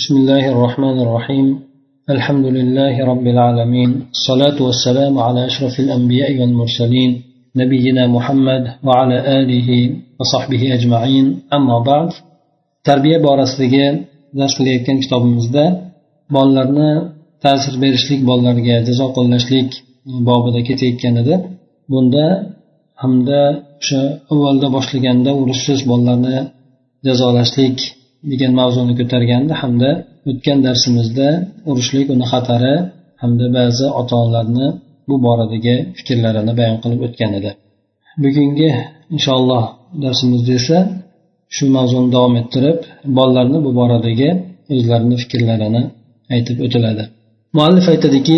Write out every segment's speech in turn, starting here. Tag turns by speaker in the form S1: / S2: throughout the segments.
S1: بسم الله الرحمن الرحيم الحمد لله رب العالمين الصلاة والسلام على أشرف الأنبياء والمرسلين نبينا محمد وعلى آله وصحبه أجمعين أما بعد tarbiya borasidagi dars qilayotgan kitobimizda bolalarni ta'sir berishlik bolalarga jazo qo'llashlik bobida ketayotgan edi bunda hamda o'sha avvalda boshlaganda urushsiz bolalarni jazolashlik degan mavzuni ko'targandi hamda o'tgan darsimizda urushlik uni xatari hamda ba'zi ota onalarni bu boradagi fikrlarini bayon qilib o'tgan edi bugungi inshaalloh darsimizda esa shu mavzuni davom ettirib bolalarni bu boradagi o'zlarini fikrlarini aytib o'tiladi muallif aytadiki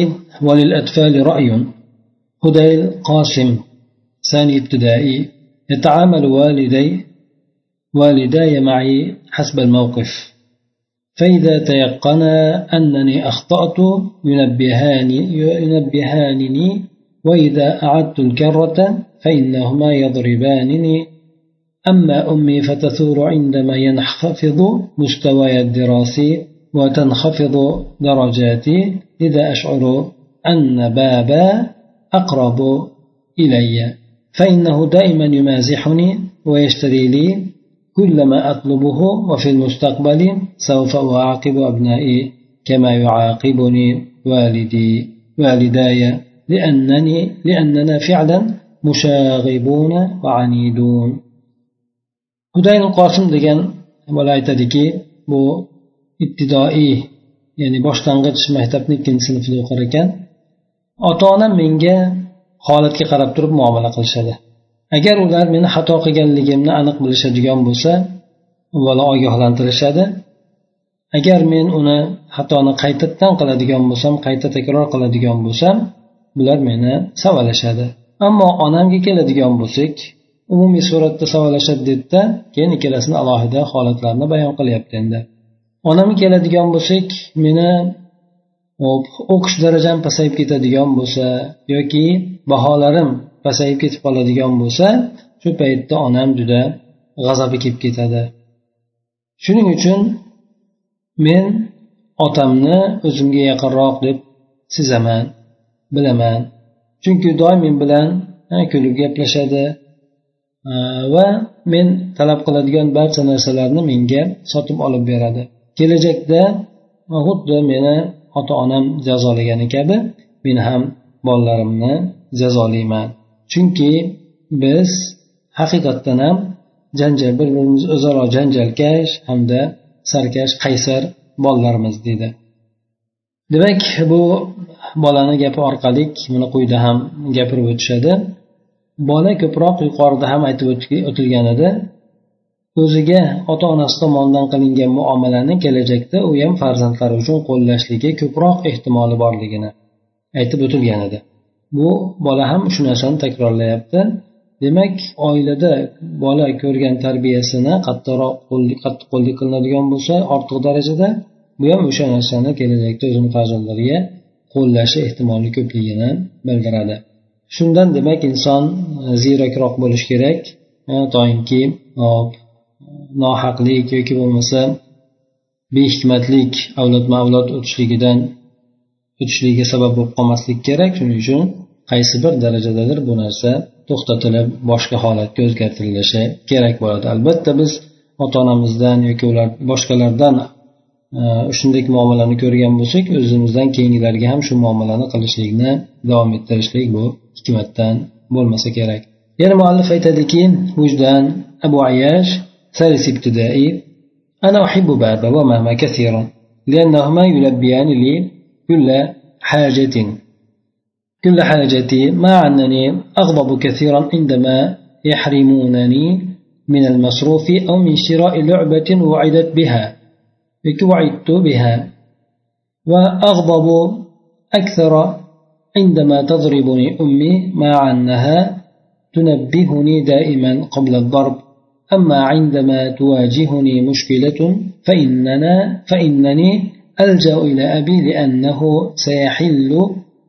S1: هديل قاسم ثاني ابتدائي يتعامل والدي والداي معي حسب الموقف. فإذا تيقنا أنني أخطأت ينبهاني ينبهانني وإذا أعدت الكرة فإنهما يضربانني. أما أمي فتثور عندما ينخفض مستواي الدراسي وتنخفض درجاتي لذا أشعر أن بابا أقرب إلي. فإنه دائما يمازحني ويشتري لي كل ما أطلبه وفي المستقبل سوف أعاقب أبنائي كما يعاقبني والدي والداي لأنني لأننا فعلا مشاغبون وعنيدون. خدين القاسم دجان ولا يتدكي بو ابتدائي يعني باشتان قد شمه تبني كن سنف كان أطانا منجا خالتك قرب ترب معاملة قلشده. Agar ular meni xato qilganligimni aniq bilishadigan bo'lsa avvalo ogohlantirishadi. Agar men uni xatoni qaytadan qiladigan bo'lsam qayta takror qiladigan bo'lsam bular meni savalashadi. Ammo onamga keladigan bo'lsak umumiy suratda savolashadi dedida keyin ikkalasini alohida holatlarini bayon qilyapti endi. Onamga keladigan bo'lsak meni o'qish darajam pasayib ketadigan bo'lsa yoki baholarim pasayib ketib qoladigan bo'lsa shu paytda onam juda g'azabi kelib ketadi. Shuning uchun men otamni o'zimga yaqinroq deb sezaman bilaman. Chunki doim men bilan kulib gaplashadi va men talab qiladigan barcha narsalarni menga sotib olib beradi. Kelajakda xuddi meni ota onam jazolagani kabi men ham bolalarimni jazolayman. Chunki biz haqiqatdan ham janjal bir birimiz o'zaro janjalkash hamda sarkash qaysar bolalarmiz dedi. Demak bu bolani gapi orqali mana quyida ham gapirib o'tishadi. Bola ko'proq yuqorida ham aytib o'tilgan edi. O'ziga ota onasi tomonidan qilingan muomalani kelajakda u ham farzandlari uchun qo'llashligi ko'proq ehtimoli borligini aytib o'tilgan edi. Bu bola ham shu narsani takrorlayapti. Demak oilada bola ko'rgan tarbiyasini qattiqroq qattiq qo'llik qilinadigan bo'lsa ortiq darajada bu ham o'sha narsani kelajakda o'zini farzandlariga qo'llashi ehtimoli ko'pligini bildiradi. Shundan demak inson ziyrakroq bo'lishi kerak. Toinki nohaqlik yoki bo'lmasa behikmatlik avlodma avlod o'tishligidan o'tishligiga sabab bo'lib qolmaslik kerak. Shuning uchun qaysi bir darajadadir bu narsa to'xtatilib boshqa holatga o'zgartirilishi kerak bo'ladi. Albatta biz ota onamizdan yoki ular boshqalardan e, shunday muomalani ko'rgan bo'lsak o'zimizdan keyingilarga ham shu muomalani qilishlikni davom ettirishlik bu hikmatdan bo'lmasa kerak. Yana muallif aytadiki vujdan abu ayash ثالث ابتدائي أنا أحب بابا وماما كثيرا لأنهما يلبيان لي كل حاجة. كل حاجتي مع أنني أغضب كثيرا عندما يحرمونني من المصروف أو من شراء لعبة وعدت بها وعدت بها. وأغضب أكثر عندما تضربني أمي مع أنها تنبهني دائما قبل الضرب. أما عندما تواجهني مشكلة فإننا فإنني ألجأ إلى أبي لأنه سيحل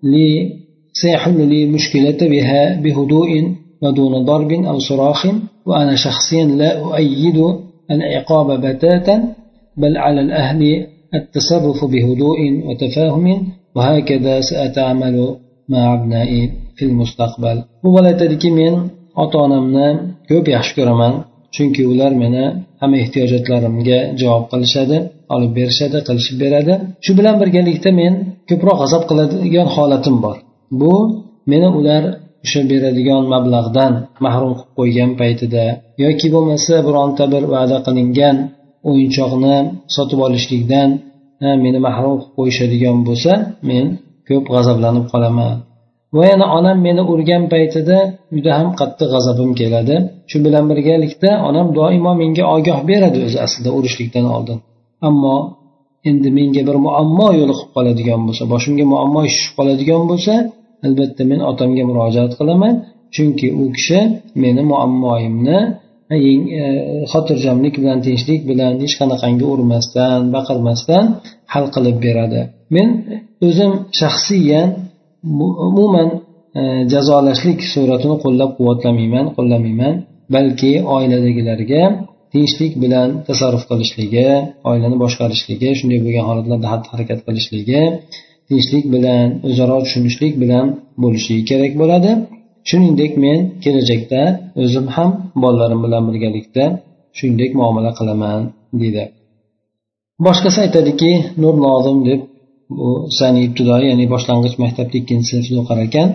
S1: لي سيحل لي مشكلة بها بهدوء ودون ضرب أو صراخ وأنا شخصيا لا أؤيد العقاب بتاتا بل على الأهل التصرف بهدوء وتفاهم وهكذا سأتعامل مع أبنائي في المستقبل. aytadiki men ota onamni ko'p yaxshi ko'raman chunki ular meni hamma ehtiyojotlarimga javob qilishadi olib berishadi qilishib beradi. Shu bilan birgalikda men ko'proq g'azab qiladigan holatim bor. Bu meni ular o'sha beradigan mablag'dan mahrum qilib qo'ygan paytida yoki bo'lmasa bironta bir va'da qilingan o'yinchoqni sotib olishlikdan meni mahrum qilib qo'yishadigan bo'lsa men ko'p g'azablanib qolaman. Va yana onam meni urgan paytida juda ham qattiq g'azabim keladi. Shu bilan birgalikda onam doimo menga ogoh beradi o'zi aslida urishlikdan oldin. Ammo endi menga bir muammo yo'liqib qoladigan bo'lsa boshimga muammo tushib qoladigan bo'lsa albatta men otamga murojaat qilaman. Chunki u kishi meni muammoyimni e, xotirjamlik bilan tinchlik bilan hech qanaqangi urmasdan baqirmasdan hal qilib beradi. Men o'zim shaxsiyan umuman e, jazolashlik suratini qo'llab quvvatlamayman qo'llamayman balki oiladagilarga tinchlik bilan tasarruf qilishligi oilani boshqarishligi shunday bo'lgan holatlarda xatti harakat qilishligi tinchlik bilan o'zaro tushunishlik bilan bo'lishligi kerak bo'ladi. Shuningdek men kelajakda o'zim ham bolalarim bilan birgalikda shuningdek muomala qilaman deydi. Boshqasi aytadiki nur lozim deb bu sani ibtidoiy ya'ni boshlang'ich maktabda ikkinchi sinfda o'qar ekan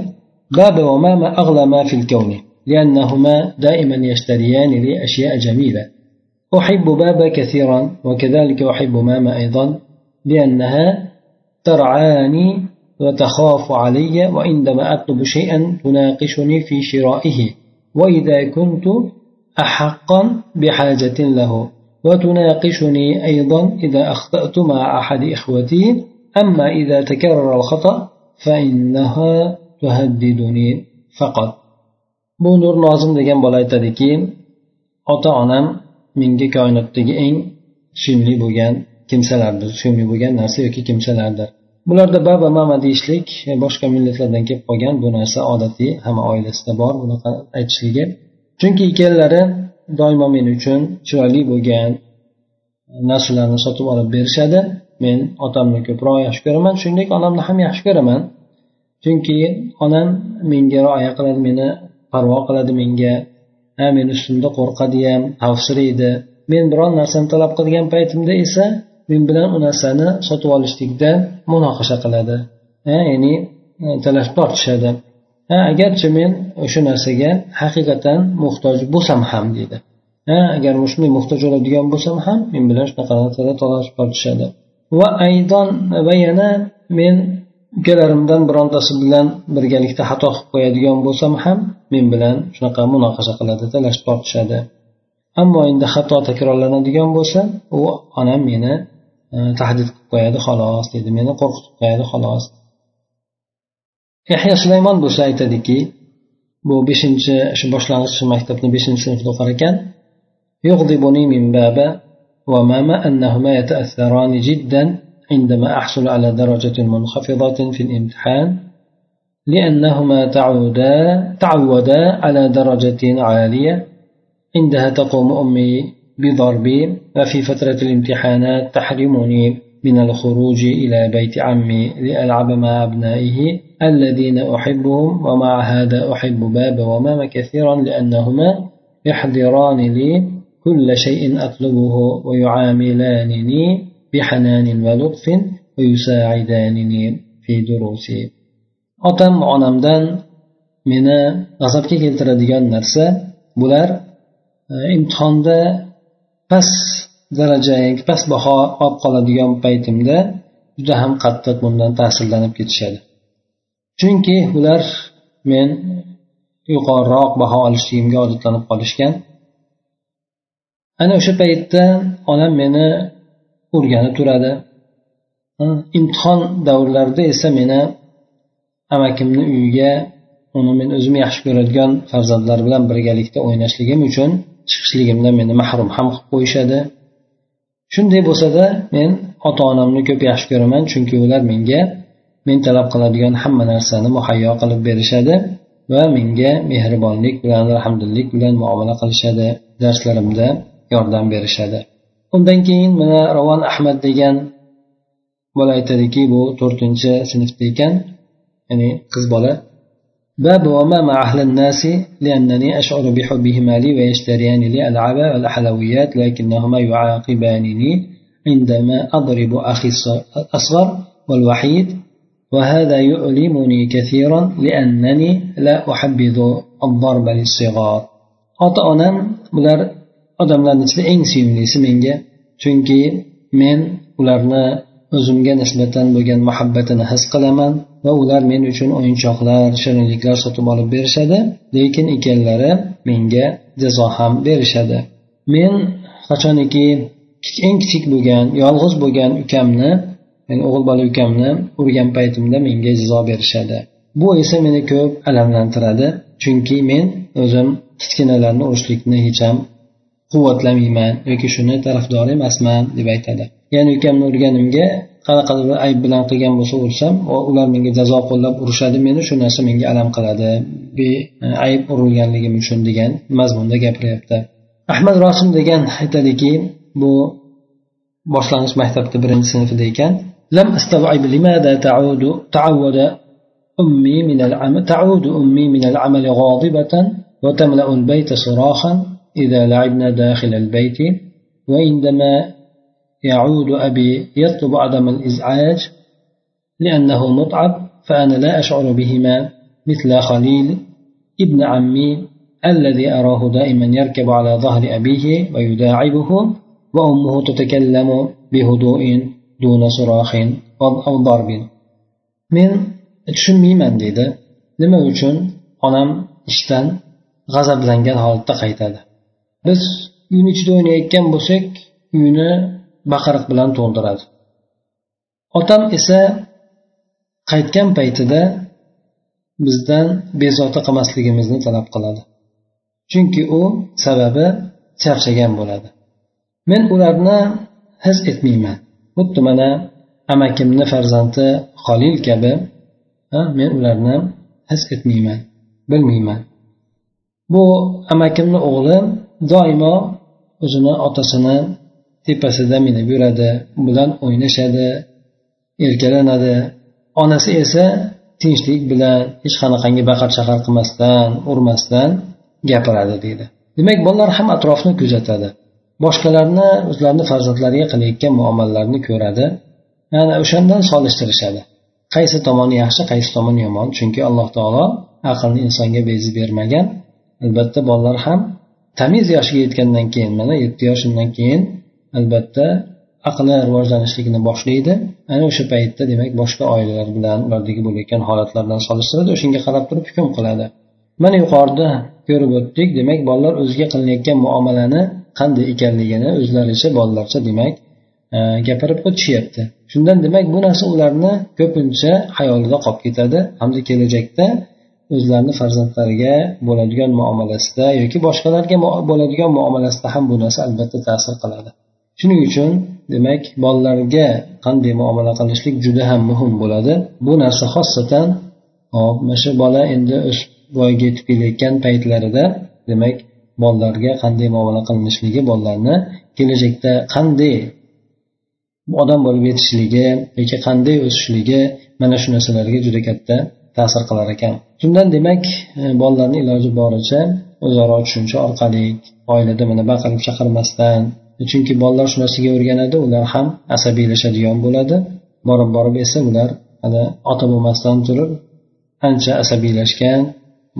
S1: باب وماما أغلى ما في الكون لأنهما دائما يشتريان لي أشياء جميلة أحب بابا كثيرا وكذلك أحب ماما أيضا لأنها ترعاني وتخاف علي وعندما أطلب شيئا تناقشني في شرائه وإذا كنت أحقا بحاجة له وتناقشني أيضا إذا أخطأت مع أحد إخوتي أما إذا تكرر الخطأ فإنها تهددني فقط bu nur nozim degan bola aytadiki ota onam menga koinotdagi eng suyumli bo'lgan kimsalardir suyumli bo'lgan narsa yoki kimsalardir bularda baba mama deyishlik boshqa millatlardan kelib qolgan bu narsa odatiy hamma oilasida bor bunaqa aytishligi chunki ikkalalari doimo men uchun chiroyli bo'lgan narsalarni sotib olib berishadi Men otamni ko'proq yaxshi ko'raman. Shuningdek onamni ham yaxshi ko'raman. Chunki onam menga rioya qiladi meni parvo qiladi menga. Ha meni ustimda qo'rqadi ham tavsiraydi men biron narsani talab qilgan paytimda esa men bilan u narsani sotib olishlikda munoqasha qiladi. Ya'ni e, talash tortishadi ha agarchi men o'sha narsaga haqiqatan muhtoj bo'lsam ham deydi. Ha agar shunday muhtoj bo'ladigan bo'lsam ham men bilan shunaqa narsalar talash tortishadi va aydon va yana men ukalarimdan birontasi bilan birgalikda xato qilib qo'yadigan bo'lsam ham men bilan shunaqa munoqasa qiladi talash tortishadi. Ammo endi xato takrorlanadigan bo'lsa u onam meni e, tahdid qilib qo'yadi xolos deydi meni qo'rqitib qo'yadi xolos. Yahya sulaymon bo'lsa aytadiki bu beshinchi shu boshlang'ich maktabni beshinchi sinfda o'qir ekan. وماما أنهما يتأثران جدا عندما أحصل على درجة منخفضة في الامتحان لأنهما تعودا تعودا على درجة عالية. عندها تقوم أمي بضربي وفي فترة الامتحانات تحرمني من الخروج إلى بيت عمي لألعب مع أبنائه الذين أحبهم ومع هذا أحب بابا وماما كثيرا لأنهما يحضران لي كل شيء أطلبه ويعاملانني بحنان ولطف ويساعدانني في دروسي otam onamdan meni g'azabga keltiradigan narsa bular e, imtihonda past daraja yoki past baho olib qoladigan paytimda juda ham qattiq bundan ta'sirlanib ketishadi chunki ular men yuqoriroq baho olishligimga odatlanib qolishgan Ana o'sha paytda onam meni o'rganib turadi. Imtihon davrlarida esa meni amakimni uyiga uni men o'zim yaxshi ko'radigan farzandlar bilan birgalikda o'ynashligim uchun chiqishligimdan meni mahrum ham qilib qo'yishadi. Shunday bo'lsada men ota onamni ko'p yaxshi ko'raman chunki ular menga men talab qiladigan hamma narsani muhayyo qilib berishadi va menga mehribonlik bilan rahmdillik bilan muomala qilishadi. Darslarimda yordam berishadi. Undan keyin mana ravon ahmad degan bola aytadiki bu to'rtinchi sinfda ekan ya'ni qiz bola. باب وما مع أهل الناس لأنني أشعر بحبهما لي ويشتريان لي ألعاب والحلويات لكنهما يعاقبانني عندما أضرب أخي الأصغر والوحيد وهذا يؤلمني كثيرا لأنني لا أحبذ الضرب للصغار ota onam bular odamlarni ichida eng sevimlisi menga chunki men ularni o'zimga nisbatan bo'lgan muhabbatini his qilaman va ular men uchun o'yinchoqlar shirinliklar sotib olib berishadi lekin ikkalari menga jazo ham berishadi. Men qachoniki eng kichik bo'lgan yolg'iz bo'lgan ukamni ya'ni o'g'il bola ukamni urgan paytimda menga jazo berishadi. Bu esa meni ko'p alamlantiradi chunki men o'zim kichkinalarni urishlikni hech ham quvvatlamayman yoki shuni tarafdori emasman deb aytadi ya'ni ukamni urganimga qanaqadir bir ayb bilan qilgan bo'lsa ursam ular menga jazo qo'llab urishadi meni shu narsa menga alam qiladi ayb urilganligim uchun degan mazmunda gapiryapti ahmad rosim degan aytadiki bu boshlang'ich maktabda birinchi sinfida ekan لم أستوعب لماذا تعود تعود أمي من العمل تعود أمي من العمل غاضبة وتملأ البيت صراخا إذا لعبنا داخل البيت وعندما يعود أبي يطلب عدم الإزعاج لأنه متعب فأنا لا أشعر بهما مثل خليل ابن عمي الذي أراه دائما يركب على ظهر أبيه ويداعبه وأمه تتكلم بهدوء دون صراخ أو ضرب. men tushunmayman deydi nima uchun onam ishdan g'azablangan holatda qaytadi biz uyni ichida o'ynayotgan bo'lsak uyni baqiriq bilan to'ldiradi. Otam esa qaytgan paytida bizdan bezovta qilmasligimizni talab qiladi. Chunki u sababi charchagan bo'ladi. Men ularni his etmayman. Xuddi mana amakimni farzandi xolil kabi men ularni his etmayman bilmayman. Bu amakimni o'g'li doimo o'zini otasini tepasida minib yuradi u bilan o'ynashadi erkalanadi. Onasi esa tinchlik bilan hech qanaqangi baqir chaqir qilmasdan urmasdan gapiradi deydi. Demak bolalar ham atrofni kuzatadi. Boshqalarni o'zlarini farzandlariga qilayotgan muomalalarni ko'radi. Ana o'shandan solishtirishadi. Qaysi tomoni yaxshi qaysi tomoni yomon chunki alloh taolo aqlni insonga bezib bermagan. Albatta bolalar ham tamiz yoshiga yetgandan keyin mana yetti yoshimdan keyin albatta aqli rivojlanishligini boshlaydi. Ana o'sha paytda demak boshqa oilalar bilan ulardagi bo'layotgan holatlar bilan solishtiradi o'shanga qarab turib hukm qiladi. Mana yuqorida ko'rib o'tdik demak bolalar o'ziga qilinayotgan muomalani qanday ekanligini o'zlaricha bolalarcha demak e, gapirib o'tishyapti. Shundan demak bu narsa ularni ko'pincha xayolida qolib ketadi. Hamda kelajakda o'zlarini farzandlariga bo'ladigan muomalasida yoki boshqalarga bo'ladigan muomalasida ham bu narsa albatta ta'sir qiladi. Shuning uchun demak bolalarga qanday muomala qilishlik juda ham muhim bo'ladi. Bu narsa xossatan hop mana shu bola endi o'sib voyaga yetib kelayotgan paytlarida demak bolalarga qanday muomala qilinishligi bolalarni kelajakda qanday odam bo'lib yetishligi yoki qanday o'sishligi mana shu narsalarga juda katta ta'sir qilar ekan. Shundan demak e, bolalarni iloji boricha o'zaro tushuncha orqali oilada mana baqirib chaqirmasdan chunki bolalar shu narsaga o'rganadi ular ham asabiylashadigan bo'ladi. Borib borib esa ular ana ota bo'lmasdan turib ancha asabiylashgan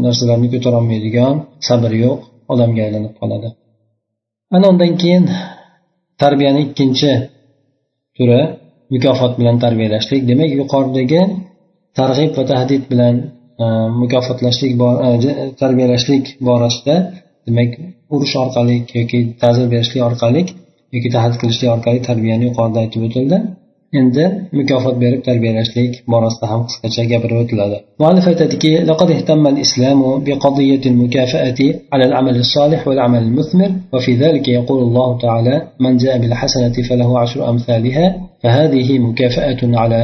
S1: narsalarni ko'tarolmaydigan sabri yo'q odamga aylanib qoladi. Ana undan keyin tarbiyani ikkinchi turi mukofot bilan tarbiyalashlik. Demak yuqoridagi targ'ib va tahdid bilan mukofotlashlik tarbiyalashlik borasida demak urush orqali yoki ta'zir berishlik orqali yoki tahdid qilishlik orqali tarbiyani yuqorida aytib o'tildi endi mukofot berib tarbiyalashlik borasida ham qisqacha gapirib o'tiladi muallif aytadiki لقد اهتم الإسلام بقضية المكافأة على العمل الصالح والعمل المثمر وفي ذلك يقول الله تعالى من جاء بالحسنة فله عشر أمثالها فهذه مكافأة على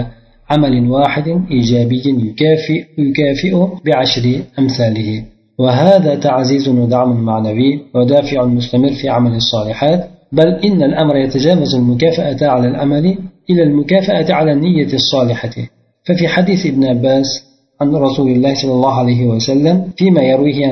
S1: عمل واحد إيجابي يكافئ, يكافئ بعشر أمثاله. وهذا تعزيز ودعم معنوي ودافع مستمر في عمل الصالحات بل إن الأمر يتجاوز المكافأة على العمل إلى المكافأة على النية الصالحة. ففي حديث ابن عباس عن رسول الله صلى الله عليه وسلم فيما يرويه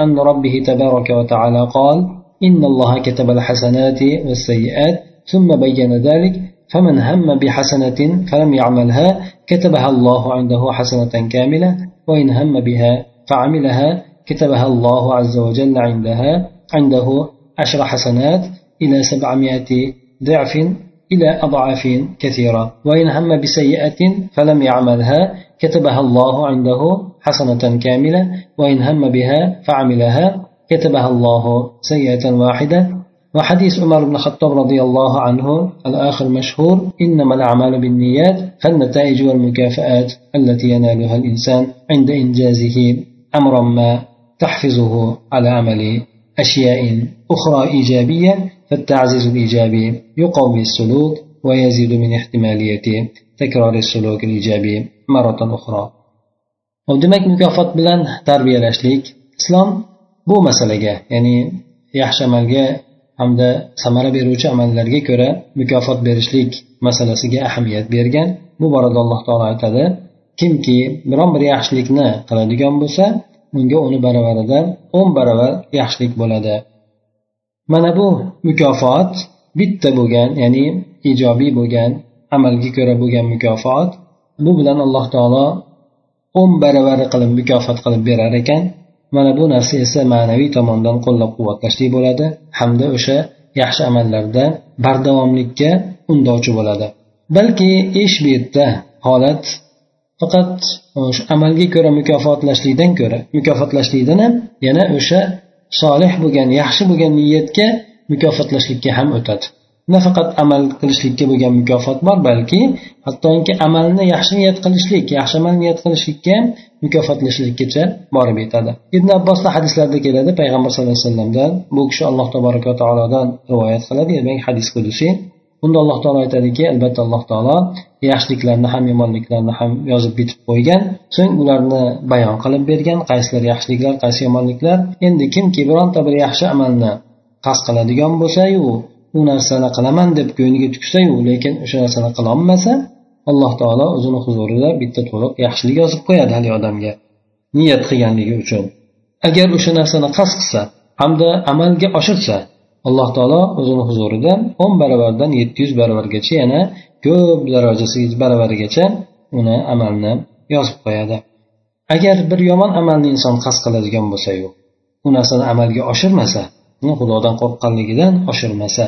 S1: عن ربه تبارك وتعالى قال إن الله كتب الحسنات والسيئات ثم بين ذلك فمن هم بحسنة فلم يعملها كتبها الله عنده حسنة كاملة وإن هم بها فعملها كتبها الله عز وجل عندها عنده عشر حسنات إلى سبعمائة ضعف إلى أضعاف كثيرة. وإن هم بسيئة فلم يعملها كتبها الله عنده حسنة كاملة وإن هم بها فعملها كتبها الله سيئة واحدة وحديث عمر بن الخطاب رضي الله عنه الآخر مشهور إنما الأعمال بالنيات فالنتائج والمكافآت التي ينالها الإنسان عند إنجازه أمرا ما تحفزه على عمل أشياء أخرى إيجابية فالتعزيز الإيجابي يقوي السلوك ويزيد من احتمالية تكرار السلوك الإيجابي مرة أخرى. demak mukofot bilan tarbiyalashlik islom bu masalaga ya'ni yaxshi amalga hamda samara beruvchi amallarga ko'ra mukofot berishlik masalasiga ahamiyat bergan. Bu borada alloh taolo aytadi kimki biron bir yaxshilikni qiladigan bo'lsa unga uni baravarida o'n baravar yaxshilik bo'ladi. Mana bu mukofot bitta bo'lgan ya'ni ijobiy bo'lgan amalga ko'ra bo'lgan mukofot. Bu bilan alloh taolo o'n baravari qilib mukofot qilib berar ekan. Mana bu narsa esa ma'naviy tomondan qo'llab quvvatlashlik bo'ladi hamda o'sha yaxshi amallarda bardavomlikka undovchi bo'ladi. Balki ish bu yerda holat faqat e, o'sha amalga ko'ra mukofotlashlikdan ko'ra mukofotlashlikdan ham yana o'sha solih bo'lgan yaxshi bo'lgan niyatga mukofotlashlikka ham o'tadi. Nafaqat amal qilishlikka bo'lgan mukofot bor balki hattoki amalni yaxshi niyat qilishlik yaxshi amal niyat qilishlikka mukofotlashlikkacha borib yetadi. Ibn abbosni hadislarida keladi payg'ambar sallallohu alayhi vasallamdan bu kishi alloh taboraka taolodan rivoyat qiladi. Demak hadis qudusiy unda alloh taolo aytadiki albatta alloh taolo yaxshiliklarni ham yomonliklarni ham yozib bitib qo'ygan so'ng ularni bayon qilib bergan qaysilar yaxshiliklar qaysi yomonliklar. Endi kimki bironta bir yaxshi amalni qasd qiladigan bo'lsayu u narsani qilaman deb ko'ngliga tuksayu lekin o'sha narsani qilolmasa alloh taolo o'zini huzurida bitta to'liq yaxshilik yozib qo'yadi haligi odamga niyat qilganligi uchun. Agar o'sha narsani qasd qilsa hamda amalga oshirsa alloh taolo o'zini huzurida o'n baravardan yetti yuz baravargacha yana ko'p darajasi baravarigacha uni amalni yozib qo'yadi. Agar bir yomon amalni inson qasd qiladigan bo'lsayu u narsani amalga oshirmasa xudodan qo'rqqanligidan oshirmasa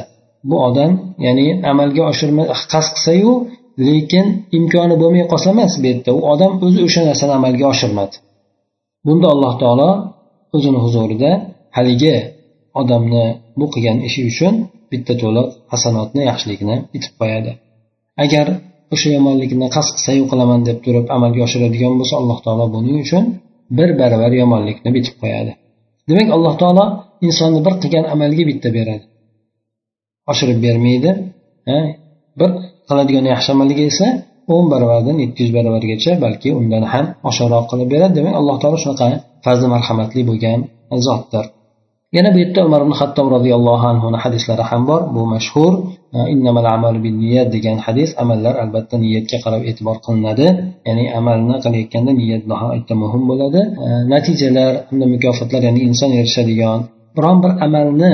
S1: bu odam ya'ni amalga oshirma qasd qilsayu lekin imkoni bo'lmay qolsa emas bu yerda. U odam o'zi o'sha narsani amalga oshirmadi. Bunda alloh taolo o'zini huzurida haligi odamni bu qilgan ishi uchun bitta to'liq hasanotni yaxshilikni itib qo'yadi. Agar o'sha yomonlikni qasd qilsayu qilaman deb turib amalga oshiradigan bo'lsa alloh taolo buning uchun bir baravar yomonlikni bitib qo'yadi. Demak alloh taolo insonni bir qilgan amalga bitta beradi. Oshirib bermaydi. Bir qiladigan yaxshi amaliga esa o'n baravardan yetti yuz baravargacha balki undan ham oshiqroq qilib beradi. Demak alloh taolo shunaqa fazli marhamatli bo'lgan zotdir. Yana bu yerda umar ibn hattob roziyallohu anhuni hadislari ham bor. Bu mashhur niyat degan hadis amallar albatta niyatga qarab e'tibor qilinadi. Ya'ni amalni qilayotganda niyat nihoyatda muhim bo'ladi. Natijalar hamda mukofotlar ya'ni inson erishadigan biron bir amalni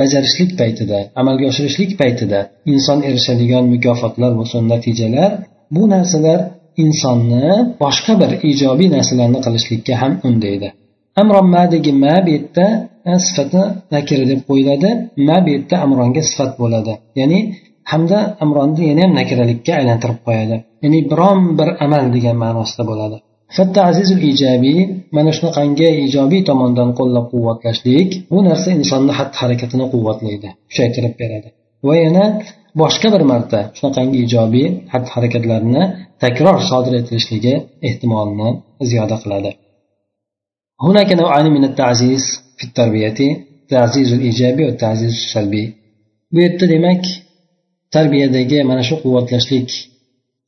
S1: bajarishlik paytida amalga oshirishlik paytida inson erishadigan mukofotlar bo'lsin natijalar bu narsalar insonni boshqa bir ijobiy narsalarni qilishlikka ham undaydi amronmadagi ma bu yerda e, sifati nakira deb qo'yiladi ma bu yerda amronga sifat bo'ladi. Ya'ni hamda amronni yana ham nakiralikka aylantirib qo'yadi. Ya'ni biron bir amal degan ma'nosida bo'ladi. ijobiy mana shunaqangi ijobiy tomondan qo'llab quvvatlashlik bu narsa insonni xatti harakatini quvvatlaydi kuchaytirib beradi va yana boshqa bir marta shunaqangi ijobiy xatti harakatlarni takror sodir etilishligi ehtimolini ziyoda qiladi هناك نوعان من التعزيز في التربية تعزيز الإيجابي والتعزيز السلبي bu yerda demak tarbiyadagi mana shu quvvatlashlik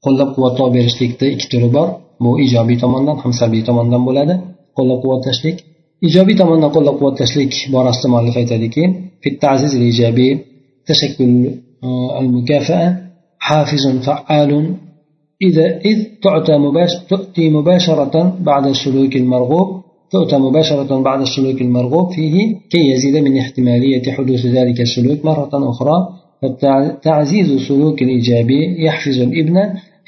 S1: qo'llab quvvatlov berishlikda ikki turi bor Bu ijobiy tomondan ham salbiy tomondan bo'ladi. Qo'llab quvvatlashlik ijobiy tomondan qo'llab quvvatlashlik borasida muallif aytadiki al mukafaa حافز فعال إذا إذ تعطى مباش تؤتي مباشرة بعد السلوك المرغوب تؤتى مباشرة بعد السلوك المرغوب فيه كي يزيد من احتمالية حدوث ذلك السلوك مرة أخرى فتعزيز السلوك الإيجابي يحفز الابن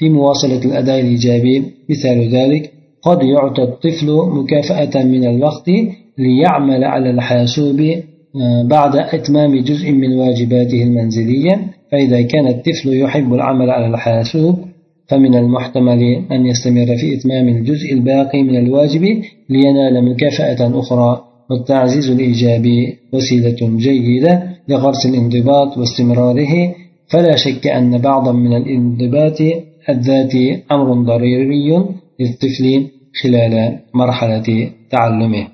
S1: في مواصلة الأداء الإيجابي. مثال ذلك قد يعطى الطفل مكافأة من الوقت ليعمل على الحاسوب آه، بعد إتمام جزء من واجباته المنزلية. فإذا كان الطفل يحب العمل على الحاسوب فمن المحتمل أن يستمر في إتمام الجزء الباقي من الواجب لينال مكافأة أخرى. والتعزيز الإيجابي وسيلة جيدة لغرس الانضباط واستمراره. فلا شك أن بعضا من الانضباط الذاتي أمر ضروري للطفل خلال مرحلة تعلمه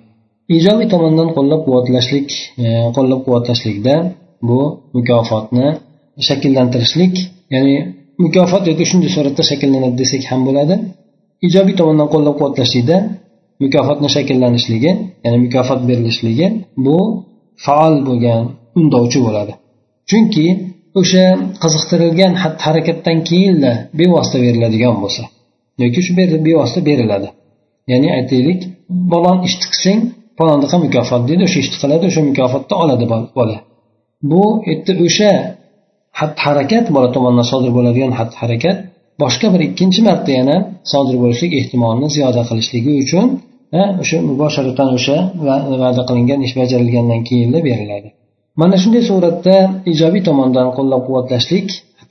S1: ijobiy tomondan qo'llab quvvatlashlik e, qo'llab quvvatlashlikda bu mukofotni shakllantirishlik ya'ni mukofot yoki shunday suratda shakllanadi desak ham bo'ladi ijobiy tomondan qo'llab quvvatlashlikda mukofotni shakllanishligi ya'ni mukofot berilishligi bu faol bo'lgan undovchi bo'ladi chunki o'sha qiziqtirilgan xatti harakatdan keyinla bevosita beriladigan bo'lsa yoki shu bevosita beriladi. Ya'ni aytaylik balon ishni qilsang falondaqa mukofot deydi o'sha ishni qiladi o'sha mukofotni oladi bola. Bu yerda o'sha xatti harakat bola tomonidan sodir bo'ladigan xatti harakat boshqa bir ikkinchi marta yana sodir bo'lishlik ehtimolini ziyoda qilishligi uchun o'sha mubosharatan o'sha va'da qilingan ish bajarilgandan keyin beriladi. Mana shunday suratda ijobiy tomondan qo'llab quvvatlashlik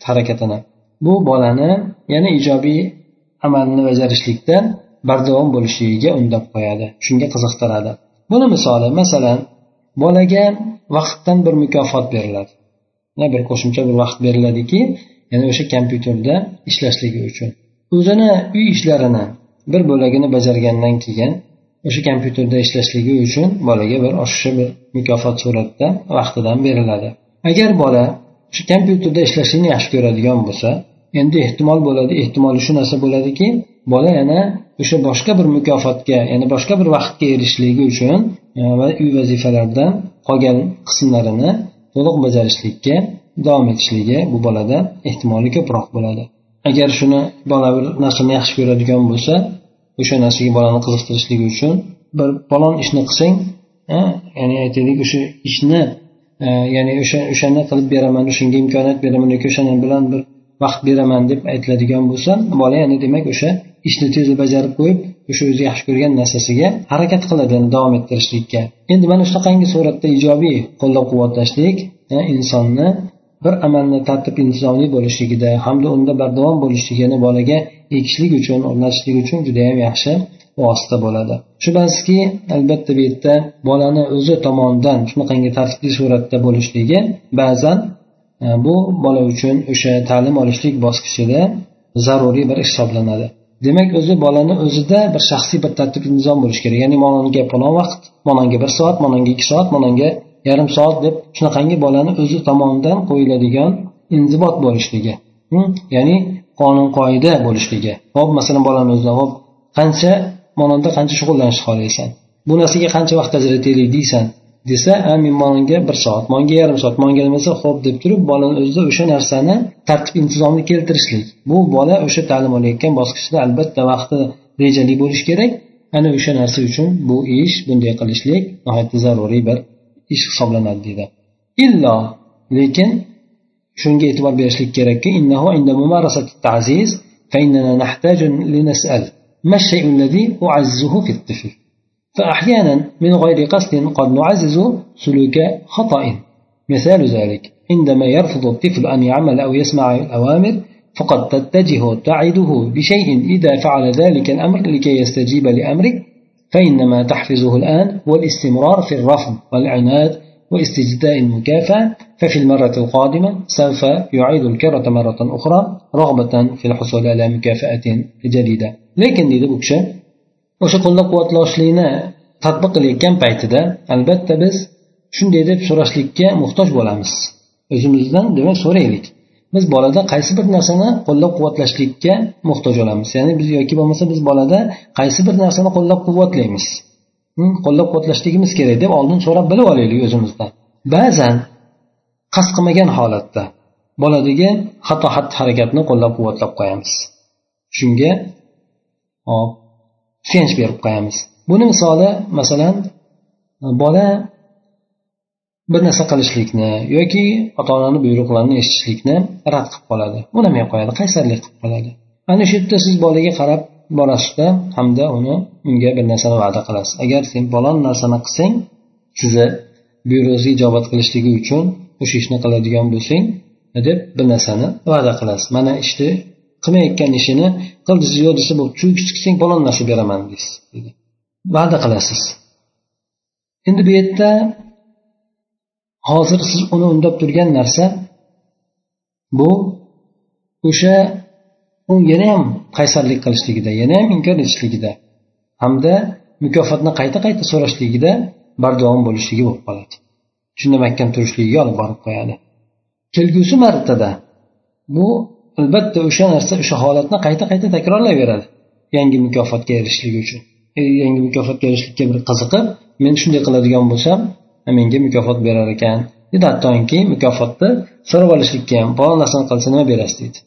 S1: harakatini. Bu bolani yana ijobiy amalni bajarishlikda bardavom bo'lishligiga undab qo'yadi shunga qiziqtiradi. Buni misoli masalan bolaga vaqtdan bir mukofot beriladi. Bir qo'shimcha bir vaqt beriladiki ya'ni o'sha kompyuterda ishlashligi uchun. O'zini uy ishlarini bir bo'lagini bajargandan keyin o'sha kompyuterda ishlashligi uchun bolaga bir oshiqcha bir mukofot suratida vaqtidan beriladi. Agar bola shu kompyuterda ishlashlikni yaxshi ko'radigan bo'lsa endi ehtimol bo'ladi ehtimoli shu narsa bo'ladiki bola yana o'sha boshqa bir mukofotga ya'ni boshqa bir vaqtga erishishligi uchun e, va uy vazifalaridan qolgan qismlarini to'liq bajarishlikka davom etishligi bu bolada ehtimoli ko'proq bo'ladi. Agar shuni bola bir narsani yaxshi ko'radigan bo'lsa o'sha narsaga bolani qiziqtirishligi uchun bir falon ishni qilsang ya'ni aytaylik o'sha ishni e, ya'ni o'sha o'shani qilib beraman o'shanga imkoniyat beraman yoki o'shani bilan bir vaqt beraman deb aytiladigan bo'lsa bola ya'ni demak o'sha ishni tezda bajarib qo'yib o'sha o'zi yaxshi ko'rgan narsasiga harakat qiladi davom ettirishlikka. Endi mana shunaqangi suratda ijobiy qo'llab quvvatlashlik insonni bir amalni tartib intizomli bo'lishligida hamda unda bardavom bo'lishligini bolaga ekishlik uchun o'rnatishlik uchun judayam yaxshi vosita bo'ladi. Shubhasizki albatta bu yerda bolani o'zi tomonidan shunaqangi tartibli suratda bo'lishligi ba'zan e, bu bola uchun o'sha ta'lim olishlik bosqichida zaruriy bir ish hisoblanadi. Demak o'zi bolani o'zida bir shaxsiy bir tartib nizom bo'lishi kerak. Ya'ni mononga palon vaqt mononga bir soat mononga ikki soat mononga yarim soat deb shunaqangi bolani o'zi tomonidan qo'yiladigan inzibot bo'lishligi. Ya'ni qonun qoida bo'lishligi. Hop masalan bolani o'zidan hop qancha mononda qancha shug'ullanishni xohlaysan? Bu narsaga qancha vaqt ajrataylik deysan? Desa men monga bir soat monga yarim soat monga nimasa ho'p deb turib bolani o'zida o'sha narsani tartib intizomni keltirishlik. Bu bola o'sha ta'lim olayotgan bosqichda albatta vaqti rejali bo'lishi kerak. Ana o'sha narsa uchun bu ish bunday qilishlik nihoyatda zaruriy bir ish hisoblanadi deydi illo lekin shunga e'tibor berishlik kerakki فإننا نحتاج لنسأل ما الشيء الذي أعزه في الطفل فأحيانا من غير قصد قد نعزز سلوك خطأ مثال ذلك عندما يرفض الطفل أن يعمل أو يسمع الأوامر فقد تتجه تعده بشيء إذا فعل ذلك الأمر لكي يستجيب لأمرك فإنما تحفزه الآن هو الاستمرار في الرفض والعناد واستجداء المكافأة ففي المرة القادمة سوف يعيد الكرة مرة أخرى رغبة في الحصول على مكافأة جديدة لكن deydi bu kishi o'sha qo'llab quvvatlashlikni tadbiq qilayotgan paytida albatta biz shunday deb so'rashlikka muhtoj bo'lamiz o'zimizdan demak so'raylik biz bolada qaysi bir narsani qo'llab quvvatlashlikka muhtoj bo'lamiz ya'ni biz yoki bo'lmasa biz bolada qaysi bir narsani qo'llab quvvatlaymiz qo'llab quvvatlashligimiz kerak deb oldin so'rab bilib olaylik o'zimizdan ba'zan qasd qilmagan holatda boladagi xato xatti harakatni qo'llab quvvatlab qo'yamiz. Shunga hop suyanch berib qo'yamiz. Buni misoli masalan bola bir narsa qilishlikni yoki ota onani buyruqlarini eshitishlikni rad qilib qoladi. Unamay qo'yadi qaysarlik qilib qoladi. Ana shu yerda siz bolaga qarab borasizda hamda uni unga bir narsani va'da qilasiz. Agar sen falon narsani qilsang sizni buyrug'ingizga ijobat qilishligi uchun o'sha ishni qiladigan bo'lsang deb bir narsani va'da qilasiz. Mana ishni qilmayotgan ishini qil desa yo'q desa bo'ldi shu chiqsang falon narsa beraman deysiz va'da qilasiz. Endi bu yerda hozir siz uni undab turgan narsa bu o'sha u yana ham qaysarlik qilishligida yana ham inkor etishligida hamda mukofotni qayta qayta so'rashligida bardavom bo'lishligi bo'lib qoladi. Tushundamakkan turishligiga olib borib qo'yadi. Kelgusi martada bu albatta o'sha narsa o'sha holatni qayta qayta takrorlayveradi yangi mukofotga erishishlik uchun. E, yangi mukofotga erishishlikka bir qiziqib men shunday qiladigan bo'lsam menga mukofot berar ekan deydi hattoki mukofotni so'rab olishlikka ham falon narsani qilsa nima berasiz deydi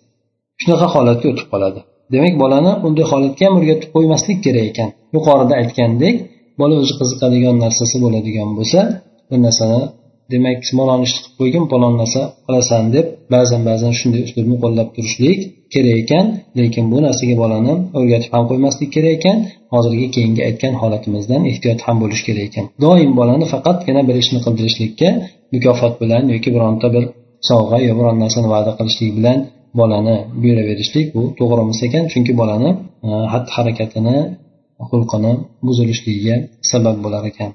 S1: shunaqa holatga o'tib qoladi. Demak bolani unday holatga ham o'rgatib qo'ymaslik kerak ekan. Yuqorida aytgandek bola o'zi qiziqadigan narsasi bo'ladigan bo'lsa bir narsani demak falon ishni qilib qo'ygin falon narsa qilasan deb ba'zan ba'zan shunday uslubni qo'llab turishlik kerak ekan. Lekin bu narsaga bolani o'rgatib ham qo'ymaslik kerak ekan. Hozirgi keyingi aytgan holatimizdan ehtiyot ham bo'lish kerak ekan. Doim bolani faqatgina bir ishni qildirishlikka mukofot bilan yoki bironta bir sovg'a yo biron narsani va'da qilishlik bilan bolani buyuraverishlik bu to'g'ri emas ekan chunki bolani e, xatti harakatini xulqini buzilishligiga sabab bo'lar ekan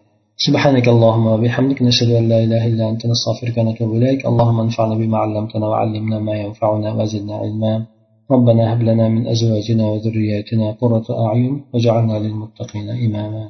S1: سبحانك اللهم وبحمدك نشهد أن لا إله إلا أنت نستغفرك ونتوب إليك اللهم انفعنا بما علمتنا وعلمنا ما ينفعنا وزدنا علما ربنا هب لنا من أزواجنا وذرياتنا قرة أعين وجعلنا للمتقين إماما